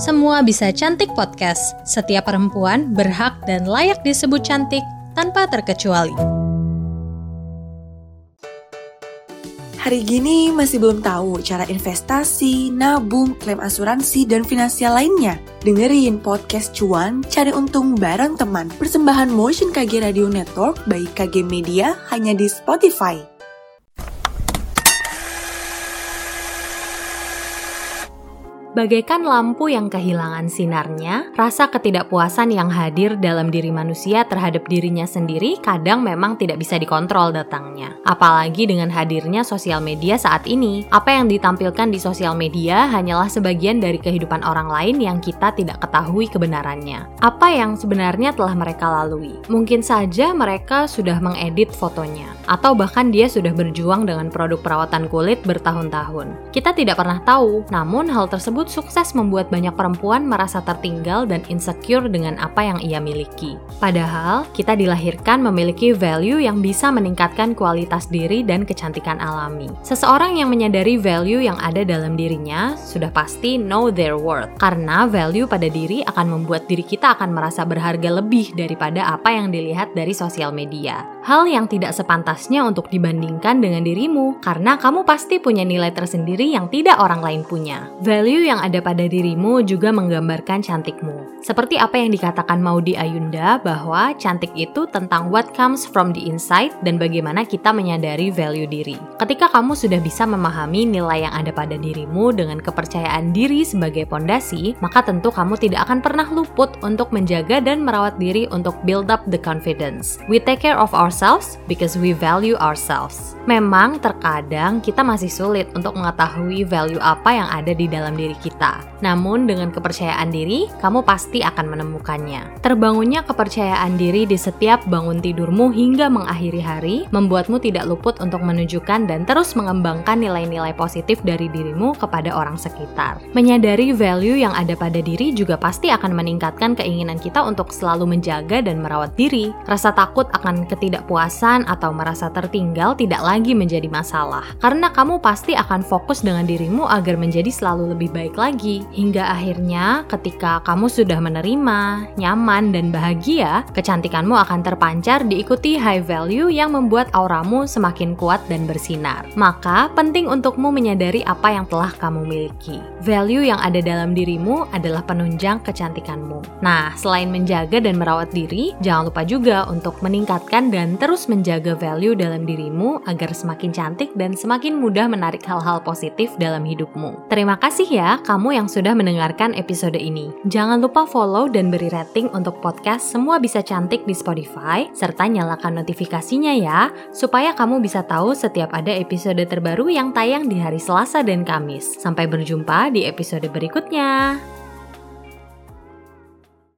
Semua Bisa Cantik Podcast. Setiap perempuan berhak dan layak disebut cantik tanpa terkecuali. Hari gini masih belum tahu cara investasi, nabung, klaim asuransi, dan finansial lainnya? Dengerin podcast Cuan, cari untung bareng teman. Persembahan Motion KG Radio Network by KG Media hanya di Spotify. Bagaikan lampu yang kehilangan sinarnya, rasa ketidakpuasan yang hadir dalam diri manusia terhadap dirinya sendiri kadang memang tidak bisa dikontrol datangnya. Apalagi dengan hadirnya sosial media saat ini, apa yang ditampilkan di sosial media hanyalah sebagian dari kehidupan orang lain yang kita tidak ketahui kebenarannya. Apa yang sebenarnya telah mereka lalui? Mungkin saja mereka sudah mengedit fotonya, atau bahkan dia sudah berjuang dengan produk perawatan kulit bertahun-tahun. Kita tidak pernah tahu, namun hal tersebut tersebut sukses membuat banyak perempuan merasa tertinggal dan insecure dengan apa yang ia miliki. Padahal, kita dilahirkan memiliki value yang bisa meningkatkan kualitas diri dan kecantikan alami. Seseorang yang menyadari value yang ada dalam dirinya sudah pasti know their worth, karena value pada diri akan membuat diri kita akan merasa berharga lebih daripada apa yang dilihat dari sosial media. Hal yang tidak sepantasnya untuk dibandingkan dengan dirimu, karena kamu pasti punya nilai tersendiri yang tidak orang lain punya. Value yang ada pada dirimu juga menggambarkan cantikmu. Seperti apa yang dikatakan Maudi Ayunda bahwa cantik itu tentang what comes from the inside dan bagaimana kita menyadari value diri. Ketika kamu sudah bisa memahami nilai yang ada pada dirimu dengan kepercayaan diri sebagai pondasi, maka tentu kamu tidak akan pernah luput untuk menjaga dan merawat diri untuk build up the confidence. We take care of ourselves because we value ourselves. Memang terkadang kita masih sulit untuk mengetahui value apa yang ada di dalam diri kita. Namun dengan kepercayaan diri, kamu pasti akan menemukannya. Terbangunnya kepercayaan diri di setiap bangun tidurmu hingga mengakhiri hari, membuatmu tidak luput untuk menunjukkan dan terus mengembangkan nilai-nilai positif dari dirimu kepada orang sekitar. Menyadari value yang ada pada diri juga pasti akan meningkatkan keinginan kita untuk selalu menjaga dan merawat diri. Rasa takut akan ketidakpuasan atau merasa tertinggal tidak lagi menjadi masalah, karena kamu pasti akan fokus dengan dirimu agar menjadi selalu lebih baik baik lagi. Hingga akhirnya ketika kamu sudah menerima, nyaman, dan bahagia, kecantikanmu akan terpancar diikuti high value yang membuat auramu semakin kuat dan bersinar. Maka penting untukmu menyadari apa yang telah kamu miliki. Value yang ada dalam dirimu adalah penunjang kecantikanmu. Nah, selain menjaga dan merawat diri, jangan lupa juga untuk meningkatkan dan terus menjaga value dalam dirimu agar semakin cantik dan semakin mudah menarik hal-hal positif dalam hidupmu. Terima kasih ya kamu yang sudah mendengarkan episode ini. Jangan lupa follow dan beri rating untuk podcast Semua Bisa Cantik di Spotify, serta nyalakan notifikasinya ya, supaya kamu bisa tahu setiap ada episode terbaru yang tayang di hari Selasa dan Kamis. Sampai berjumpa di episode berikutnya.